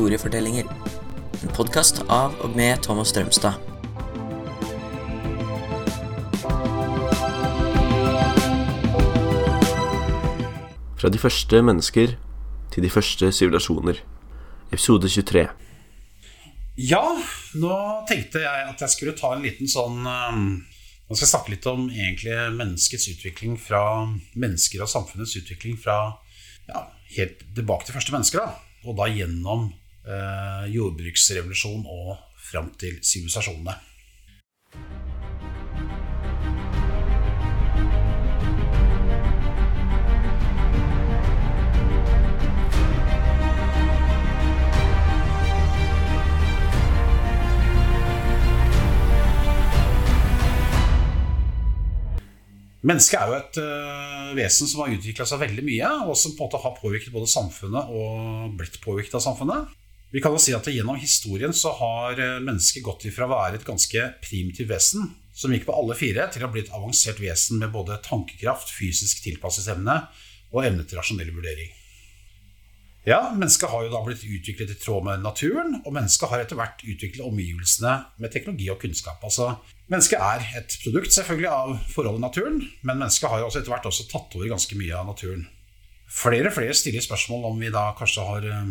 historiefortellinger. En podkast av og med Thomas Strømstad. Fra de første mennesker til de første sivilisasjoner. Episode 23. Ja, nå tenkte jeg at jeg skulle ta en liten sånn um, Nå skal jeg snakke litt om egentlig menneskets utvikling fra mennesker og samfunnets utvikling fra ja, helt tilbake til første mennesker. da, Og da gjennom eh, jordbruksrevolusjon og fram til sivilisasjonene. Mennesket er jo et uh, vesen som har utvikla seg veldig mye, og som på en måte har påvirket både samfunnet og blitt påvirket av samfunnet. Vi kan jo si at Gjennom historien så har øh, mennesket gått ifra å være et ganske primitivt vesen, som gikk på alle fire, til å bli et avansert vesen med både tankekraft, fysisk tilpasselsesevne og evne til rasjonell vurdering. Ja, Mennesket har jo da blitt utviklet i tråd med naturen, og mennesket har etter hvert utviklet omgivelsene med teknologi og kunnskap. Altså, Mennesket er et produkt selvfølgelig av forholdet i naturen, men mennesket har jo også etter hvert også tatt over ganske mye av naturen. Flere og flere stiller spørsmål om vi da kanskje har uh,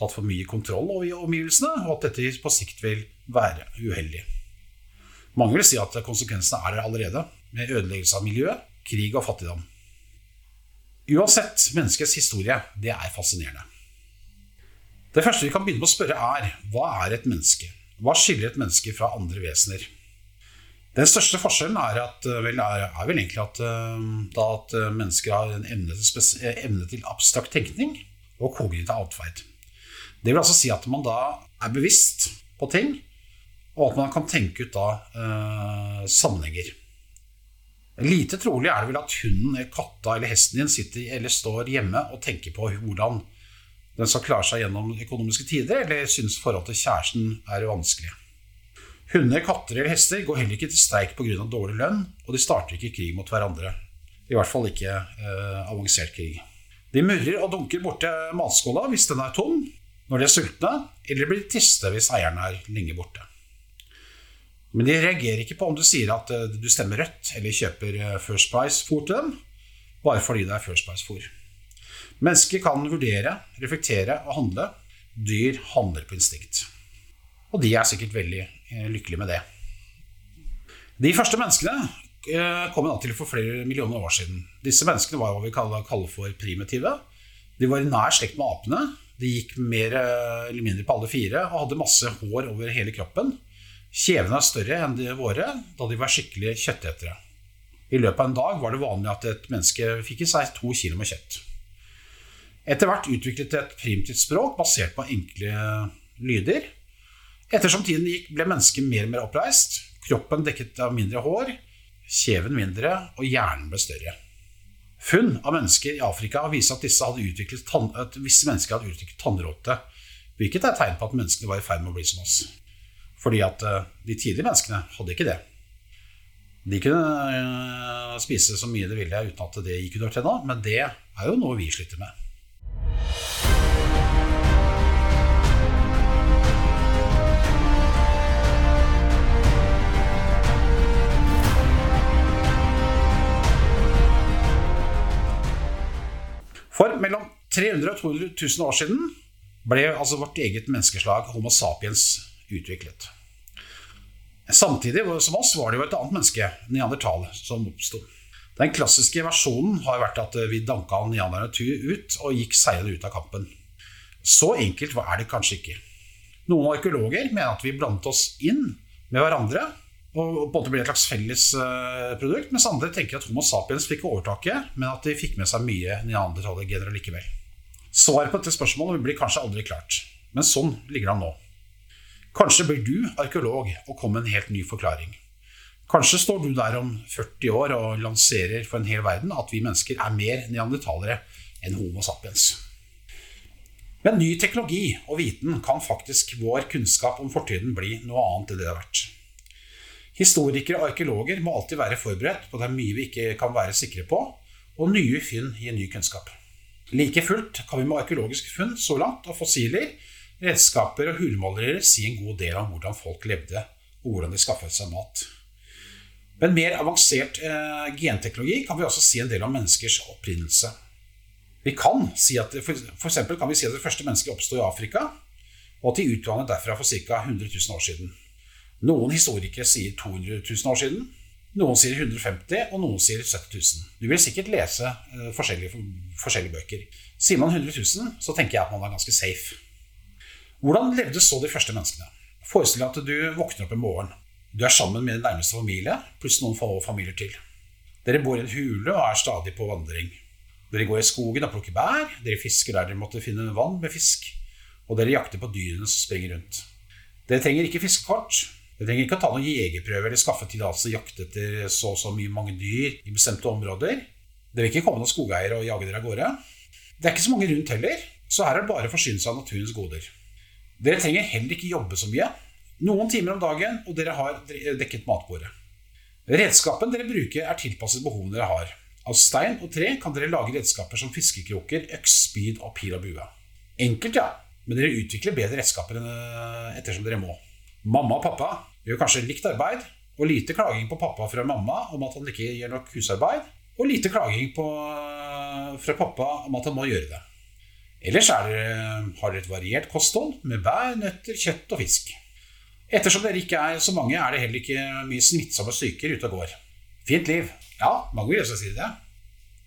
tatt for mye kontroll over omgivelsene, og at dette på sikt vil være uheldig. Mange vil si at konsekvensene er der allerede, med ødeleggelse av miljøet, krig og fattigdom. Uansett, menneskets historie, det er fascinerende. Det første vi kan begynne med å spørre, er hva er et menneske? Hva skiller et menneske fra andre vesener? Den største forskjellen er, at, vel, er, er vel egentlig at, da, at mennesker har en evne til, evne til, abstrakt tenkning og kognitiv atferd. Det vil altså si at man da er bevisst på ting, og at man kan tenke ut da eh, sammenhenger. Lite trolig er det vel at hunden, katta eller hesten din sitter eller står hjemme og tenker på hvordan den skal klare seg gjennom økonomiske tider, eller synes forholdet til kjæresten er vanskelig. Hunder, katter eller hester går heller ikke til streik pga. dårlig lønn, og de starter ikke krig mot hverandre. I hvert fall ikke eh, avansert krig. De murrer og dunker borti matskåla hvis den er tom når de er sultne, eller blir triste hvis eieren er lenge borte. Men de reagerer ikke på om du sier at eh, du stemmer rødt eller kjøper eh, First Price-fôr til dem, bare fordi det er First Price-fôr. Mennesker kan vurdere, reflektere og handle. Dyr handler på instinkt. Og de er sikkert veldig eh, lykkelige med det. De første menneskene kom til for flere millioner år siden. Disse menneskene var hva vi kaller, for primitive. De var i nær slekt med apene. De gikk mer eller mindre på alle fire og hadde masse hår over hele kroppen. Kjevene er større enn de våre, da de var skikkelig kjøttetere. I løpet av en dag var det vanlig at et menneske fikk i seg to kilo med kjøtt. Etter hvert utviklet et primitivt språk basert på enkle lyder. Ettersom tiden gikk, ble mennesket mer og mer oppreist. Kroppen dekket av mindre hår, kjeven mindre, og hjernen ble større. Funn av mennesker i Afrika viser at, disse hadde utviklet at visse mennesker hadde utviklet tannråte, hvilket er tegn på at menneskene var i ferd med å bli som oss. Fordi at eh, de tidlige menneskene hadde ikke det. De kunne eh, spise så mye de ville uten at det gikk under tenna, men det er jo noe vi sliter med. For mellom 300 og 200 000 år siden ble altså vårt eget menneskeslag Homo sapiens utviklet. Samtidig som oss var det jo et annet menneske, neandertal, som oppsto. Den klassiske versjonen har vært at vi danka neanderne ut og gikk seirende ut av kampen. Så enkelt er det kanskje ikke. Noen arkeologer mener at vi blandet oss inn med hverandre og på en måte blir et slags felles eh, mens andre tenker at Homo sapiens fikk overtaket, men at de fikk med seg mye neandertalergener likevel. Svaret på dette spørsmålet blir kanskje aldri klart, men sånn ligger det an nå. Kanskje blir du arkeolog og kommer med en helt ny forklaring. Kanskje står du der om 40 år og lanserer for en hel verden at vi mennesker er mer neandertalere enn Homo sapiens. Med ny teknologi og viten kan faktisk vår kunnskap om fortiden bli noe annet enn det det har vært. Historikere og arkeologer må alltid være forberedt på det mye vi ikke kan være sikre på, og nye funn gir ny kunnskap. Like fullt kan vi med arkeologiske funn så langt og fossiler redskaper og hulemålere si en god del om hvordan folk levde, og hvordan de skaffet seg mat. Med mer avansert eh, genteknologi kan vi også si en del om menneskers opprinnelse. Vi kan si at for, for kan vi si at det første mennesket oppsto i Afrika, og at de utvandret derfra for ca. 100 000 år siden. Noen historikere sier 200 000 år siden, noen sier 150, og noen sier 70 000. Du vil sikkert lese uh, forskjellige, forskjellige, bøker. Sier man 100 000, så tenker jeg at man er ganske safe. Hvordan levde så de første menneskene? Forestill deg at du våkner opp en morgen. Du er sammen med din nærmeste familie, pluss noen få familier til. Dere bor i en hule og er stadig på vandring. Dere går i skogen og plukker bær, dere fisker der dere måtte finne vann med fisk, og dere jakter på dyrene som springer rundt. Dere trenger ikke fiskekort, dere trenger ikke å ta noen jegerprøve eller skaffe tillatelse til å jakte etter så og så mye mange dyr i bestemte områder. Det vil ikke komme noen skogeiere og jage dere av gårde. Det er ikke så mange rundt heller, så her er det bare å forsyne seg av naturens goder. Dere trenger heller ikke jobbe så mye. Noen timer om dagen, og dere har dekket matbordet. Redskapen dere bruker, er tilpasset behovene dere har. Av stein og tre kan dere lage redskaper som fiskekroker, øks, spyd og pil og bue. Enkelt, ja, men dere utvikler bedre redskaper eh, ettersom dere må. Mamma og pappa gjør kanskje likt arbeid, og lite klaging på pappa fra mamma om at han ikke gjør nok husarbeid, og lite klaging på, eh, fra pappa om at han må gjøre det. Ellers det, har dere et variert kosthold med bær, nøtter, kjøtt og fisk. Ettersom dere ikke er så mange, er det heller ikke mye smittsomme syker ute og går. Fint liv. Ja, mange vil også si det.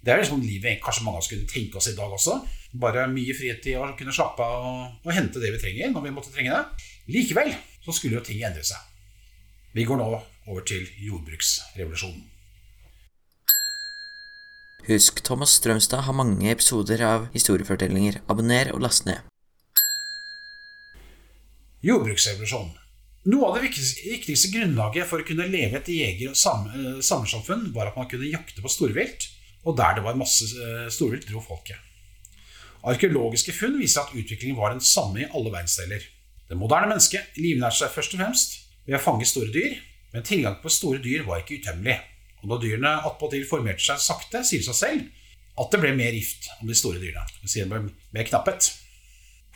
Det er liksom livet kanskje mange av oss kunne tenke oss i dag også. Bare mye fritid og kunne slappe av og, og, hente det vi trenger når vi måtte trenge det. Likevel så skulle jo ting endre seg. Vi går nå over til jordbruksrevolusjonen. Husk, Thomas Strømstad har mange episoder av historiefortellinger. Abonner og last ned. Jordbruksrevolusjonen. Noe av det viktigste grunnlaget for å kunne leve et jeger- og eh, var at man kunne jakte på storvilt, og der det var masse eh, storvilt, dro folket. Arkeologiske funn viser at utviklingen var den samme i alle verdensdeler. Det moderne mennesket livnærte seg først og fremst ved å fange store dyr, men tilgang på store dyr var ikke utømmelig. Og når dyrene attpåtil formerte seg sakte, sier det seg selv at det ble mer gift om de store dyrene. Det ble mer knapphet.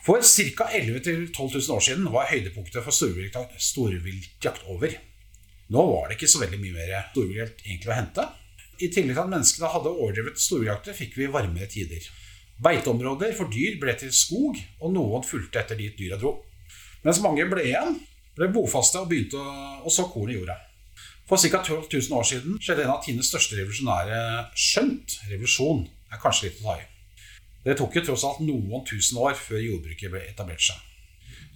For ca. 11 000-12 000 år siden var høydepunktet for storviltjakt over. Nå var det ikke så veldig mye mer storvilt egentlig å hente. I tillegg til at menneskene hadde overdrevet storviltjakter, fikk vi varmere tider. Beiteområder for dyr ble til skog, og noen fulgte etter dit dyra dro. Mens mange ble igjen, ble bofaste og begynte å, så korn i jorda. For ca. 12 000 år siden skjedde en av tidenes største revolusjonære skjønt revolusjon. er kanskje litt å ta i. Det tok jo tross alt noen tusen år før jordbruket ble etablert seg.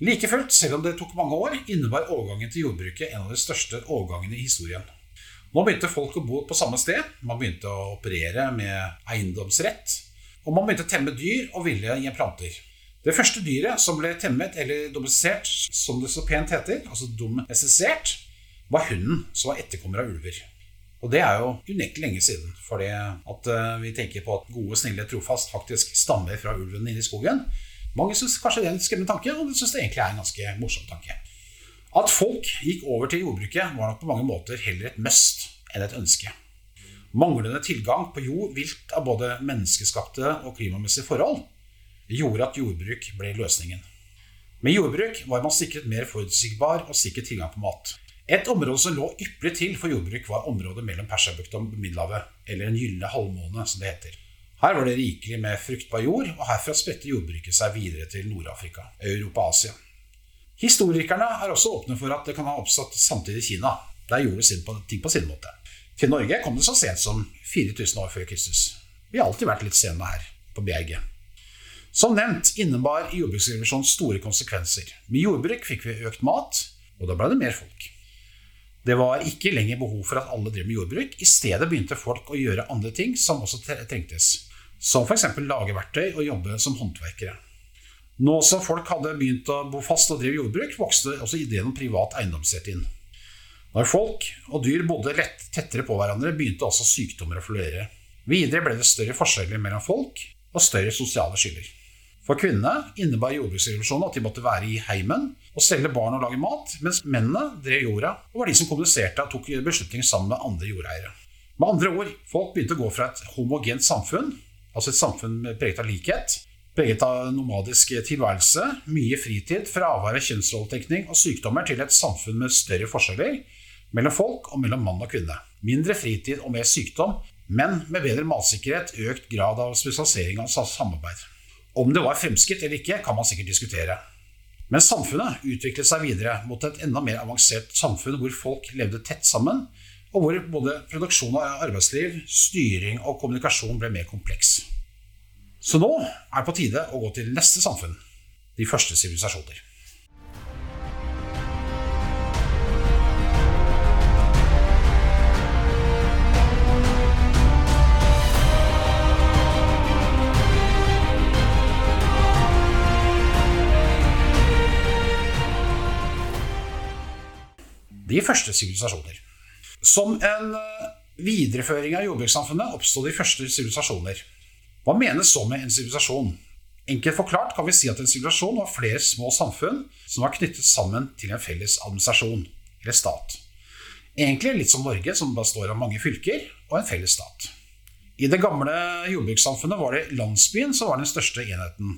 Like fullt, selv om det tok mange år, innebar overgangen til jordbruket en av de største overgangene i historien. Nå begynte folk å bo på samme sted, man begynte å operere med eiendomsrett, og man begynte å temme dyr og ville gi planter. Det første dyret som ble temmet eller domestisert, som det så pent heter, altså domestisert, var hunden, som var etterkommer av ulver. Og det er jo unektelig lenge siden. fordi at eh, vi tenker på at gode, snille, trofast faktisk stammer fra ulven inne i skogen. Mange syns kanskje det er en skremmende tanke, og de syns det egentlig er en ganske morsom tanke. At folk gikk over til jordbruket, var nok på mange måter heller et must enn et ønske. Manglende tilgang på jord, vilt av både menneskeskapte og klimamessige forhold, gjorde at jordbruk ble løsningen. Med jordbruk var man sikret mer forutsigbar og sikker tilgang på mat. Et område som lå ypperlig til for jordbruk, var området mellom Persabukta og Middelhavet, eller Den gylne halvmåne, som det heter. Her var det rikelig med fruktbar jord, og herfra spredte jordbruket seg videre til Nord-Afrika, Europa og Asia. Historikerne er også åpne for at det kan ha oppstått samtidig i Kina. Der gjorde de ting på sin måte. Til Norge kom det så sent som 4000 år før Kristus. Vi har alltid vært litt sene her på bjerget. Som nevnt innebar jordbruksrevolusjonen store konsekvenser. Med jordbruk fikk vi økt mat, og da ble det mer folk. Det var ikke lenger behov for at alle drev med jordbruk. I stedet begynte folk å gjøre andre ting som også trengtes. Som f.eks. lage verktøy og jobbe som håndverkere. Nå som folk hadde begynt å bo fast og drive jordbruk, vokste også ideen om privat eiendomsrett inn. Når folk og dyr bodde lett tettere på hverandre, begynte også sykdommer å florere. Videre ble det større forskjeller mellom folk og større sosiale skiller. For kvinnene innebar jordbruksrevolusjonen at de måtte være i heimen og selge barn og lage mat, mens mennene drev jorda og var de som kommuniserte og tok beslutninger sammen med andre jordeiere. Med andre ord, folk begynte å gå fra et homogent samfunn, altså et samfunn preget av likhet, Preget av nomadisk tilværelse, mye fritid, fravær av kjønnsrolletenkning og sykdommer til et samfunn med større forskjeller mellom folk og mellom mann og kvinne. Mindre fritid og mer sykdom, men med bedre matsikkerhet, økt grad av spesialisering og samarbeid. Om det var fremskritt eller ikke, kan man sikkert diskutere. Men samfunnet utviklet seg videre mot et enda mer avansert samfunn hvor folk levde tett sammen, og hvor både produksjon av arbeidsliv, styring og kommunikasjon ble mer kompleks. Så nå er det på tide å gå til neste samfunn de første sivilisasjoner. De første sivilisasjoner. Som en eh, videreføring av jordbrukssamfunnet oppstod de første sivilisasjoner. Hva menes så med en sivilisasjon? Enkelt forklart kan vi si at en sivilisasjon var flere små samfunn som var knyttet sammen til en felles administrasjon, eller stat. Egentlig litt som Norge, som består av mange fylker og en felles stat. I det gamle jordbrukssamfunnet var det landsbyen som var den største enheten.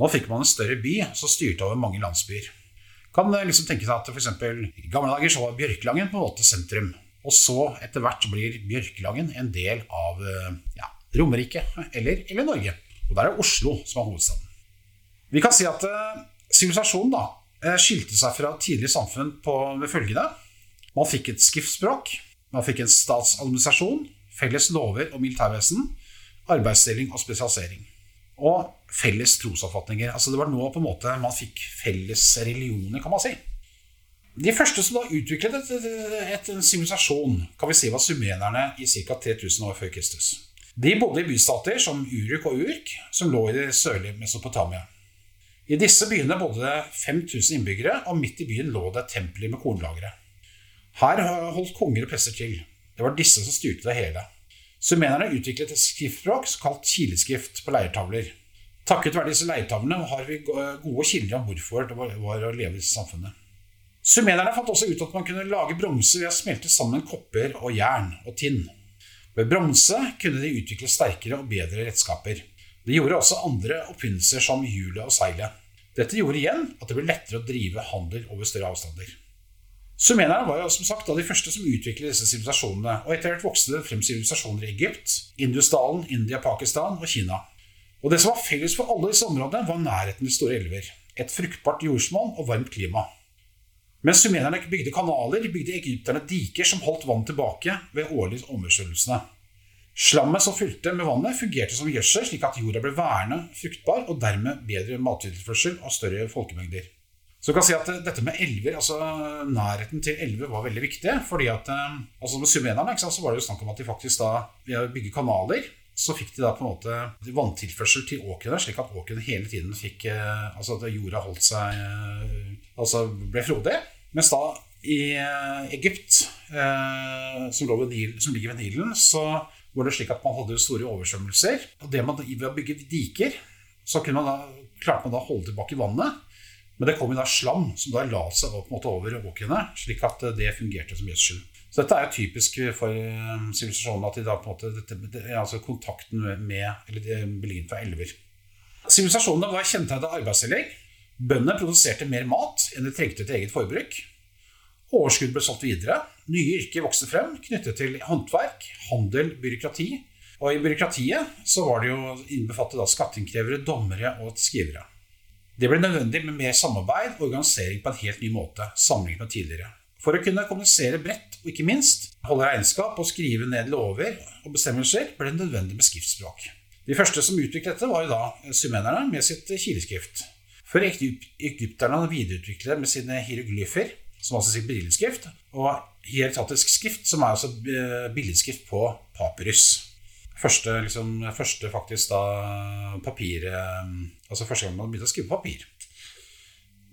Nå fikk man en større by som styrte over mange landsbyer. Kan liksom tenke seg at eksempel, I gamle dager så var Bjørkelangen på en måte sentrum. Og så etter hvert blir Bjørkelangen en del av ja, Romerike eller, eller, Norge. Og der er Oslo som er hovedstaden. Vi kan si at uh, sivilisasjonen uh, skilte seg fra tidligere samfunn på, ved følgende. Man fikk et skriftspråk, man fikk en statsadministrasjon, felles lover og militærvesen, arbeidsdeling og spesialisering. Og felles trosoppfatninger. Altså Det var nå på en måte man fikk felles religioner, kan man si. De første som da utviklet et, et, et, en sivilisasjon, kan vi si var sumenerne i ca. 3000 år før Kristus. De bodde i bystater som Uruk og Urk, som lå i det sørlige Mesopotamia. I disse byene bodde det 5000 innbyggere, og midt i byen lå det templer med kornlagre. Her holdt konger og prester til. Det var disse som styrte det hele. Sumenerne utviklet et skriftspråk kalt kileskrift på leirtavler. Takket være disse leirtavlene har vi gode kilder om hvorfor det var å leve i samfunnet. Sumenerne fant også ut at man kunne lage bronse ved å smelte sammen kopper og jern og tinn. Ved bronse kunne de utvikle sterkere og bedre redskaper. Det gjorde også andre oppfinnelser som hjulet og seilet. Dette gjorde igjen at det ble lettere å drive handel over større avstander. Sumenerne var jo som sagt de første som utviklet disse sivilisasjonene, og etter hvert vokste det frem sivilisasjoner i Egypt, Indusdalen, India, Pakistan og Kina. Og Det som var felles for alle disse områdene, var nærheten til store elver, et fruktbart jordsmonn og varmt klima. Mens sumenerne bygde kanaler, bygde egypterne diker som holdt vann tilbake ved årlige oversvømmelsene. Slammet som fylte med vannet, fungerte som gjødsel, slik at jorda ble værende, fruktbar og dermed bedre mattilførsel og større folkemengder. Så du kan si at dette med elver, altså Nærheten til elver var veldig viktig. fordi at, eh, altså Med sumenerne så var det jo snakk om at de faktisk da, ved å bygge kanaler så fikk de da på en måte vanntilførsel til åkrene, slik at åkrene hele tiden fikk eh, Altså at jorda holdt seg eh, Altså ble frodig. Mens da i eh, Egypt, som, Nil, som ligger ved Nilen, så var det slik at man hadde store oversvømmelser. Og det man, ved å bygge diker, så man da, klarte man da å holde tilbake vannet. Men det kom jo da slam som da la seg på en måte over åkrene, slik at det fungerte som gjødsel. Så dette er jo typisk for um, sivilisasjonen at de da på en måte dette, altså kontakten med eller beliggenhet fra elver. Sivilisasjonene var kjennetegnet av arbeidsdeling. Bøndene produserte mer mat enn de trengte til eget forbruk. Overskudd ble solgt videre. Nye yrker vokste frem knyttet til håndverk, handel, byråkrati. Og i byråkratiet så var det jo innbefattet skatteinnkrevere, dommere og skrivere. Det ble nødvendig med mer samarbeid og organisering på en helt ny måte sammenlignet med tidligere. For å kunne kommunisere bredt og ikke minst holde regnskap og skrive ned lover og bestemmelser, ble det nødvendig med skriftspråk. De første som utviklet dette, var da sumenerne med sitt kileskrift. Før egypterne videreutviklet med sine hieroglyfer, som altså sier billedskrift, og hieratisk skrift, som er altså eh, billedskrift på papyrus. Første, liksom, første faktisk da papir eh, Altså første gang man begynte å skrive på papir.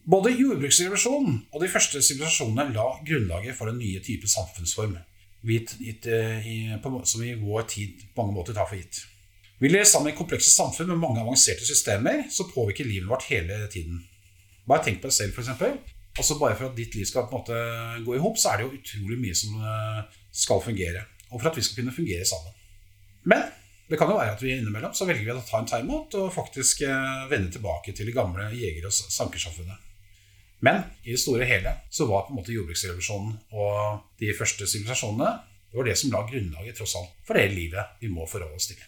Både jordbruksrevolusjonen og de første sivilisasjonene la grunnlaget for den nye type samfunnsform eh, som i vår tid på mange måter tar for gitt. Vi lever sammen i komplekse samfunn med mange avanserte systemer som påvirker livet vårt hele tiden. Bare tenk på deg selv, f.eks. Altså bare for at ditt liv skal på en måte gå i hop, så er det jo utrolig mye som eh, skal fungere. Og for at vi skal kunne fungere sammen. Men Det kan jo være at vi innimellom så velger vi å ta en timeout og faktisk eh, vende tilbake til det gamle jeger- og sankersamfunnet. Men i det store og hele så var på en måte jordbruksrevolusjonen og de første sivilisasjonene det var det som la grunnlaget tross alt for det livet vi må forholde oss til.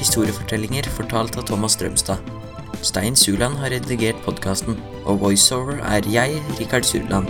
Historiefortellinger fortalt av Thomas Strømstad. Stein Suland har redigert podkasten, og voiceover er jeg, Rikard Surland.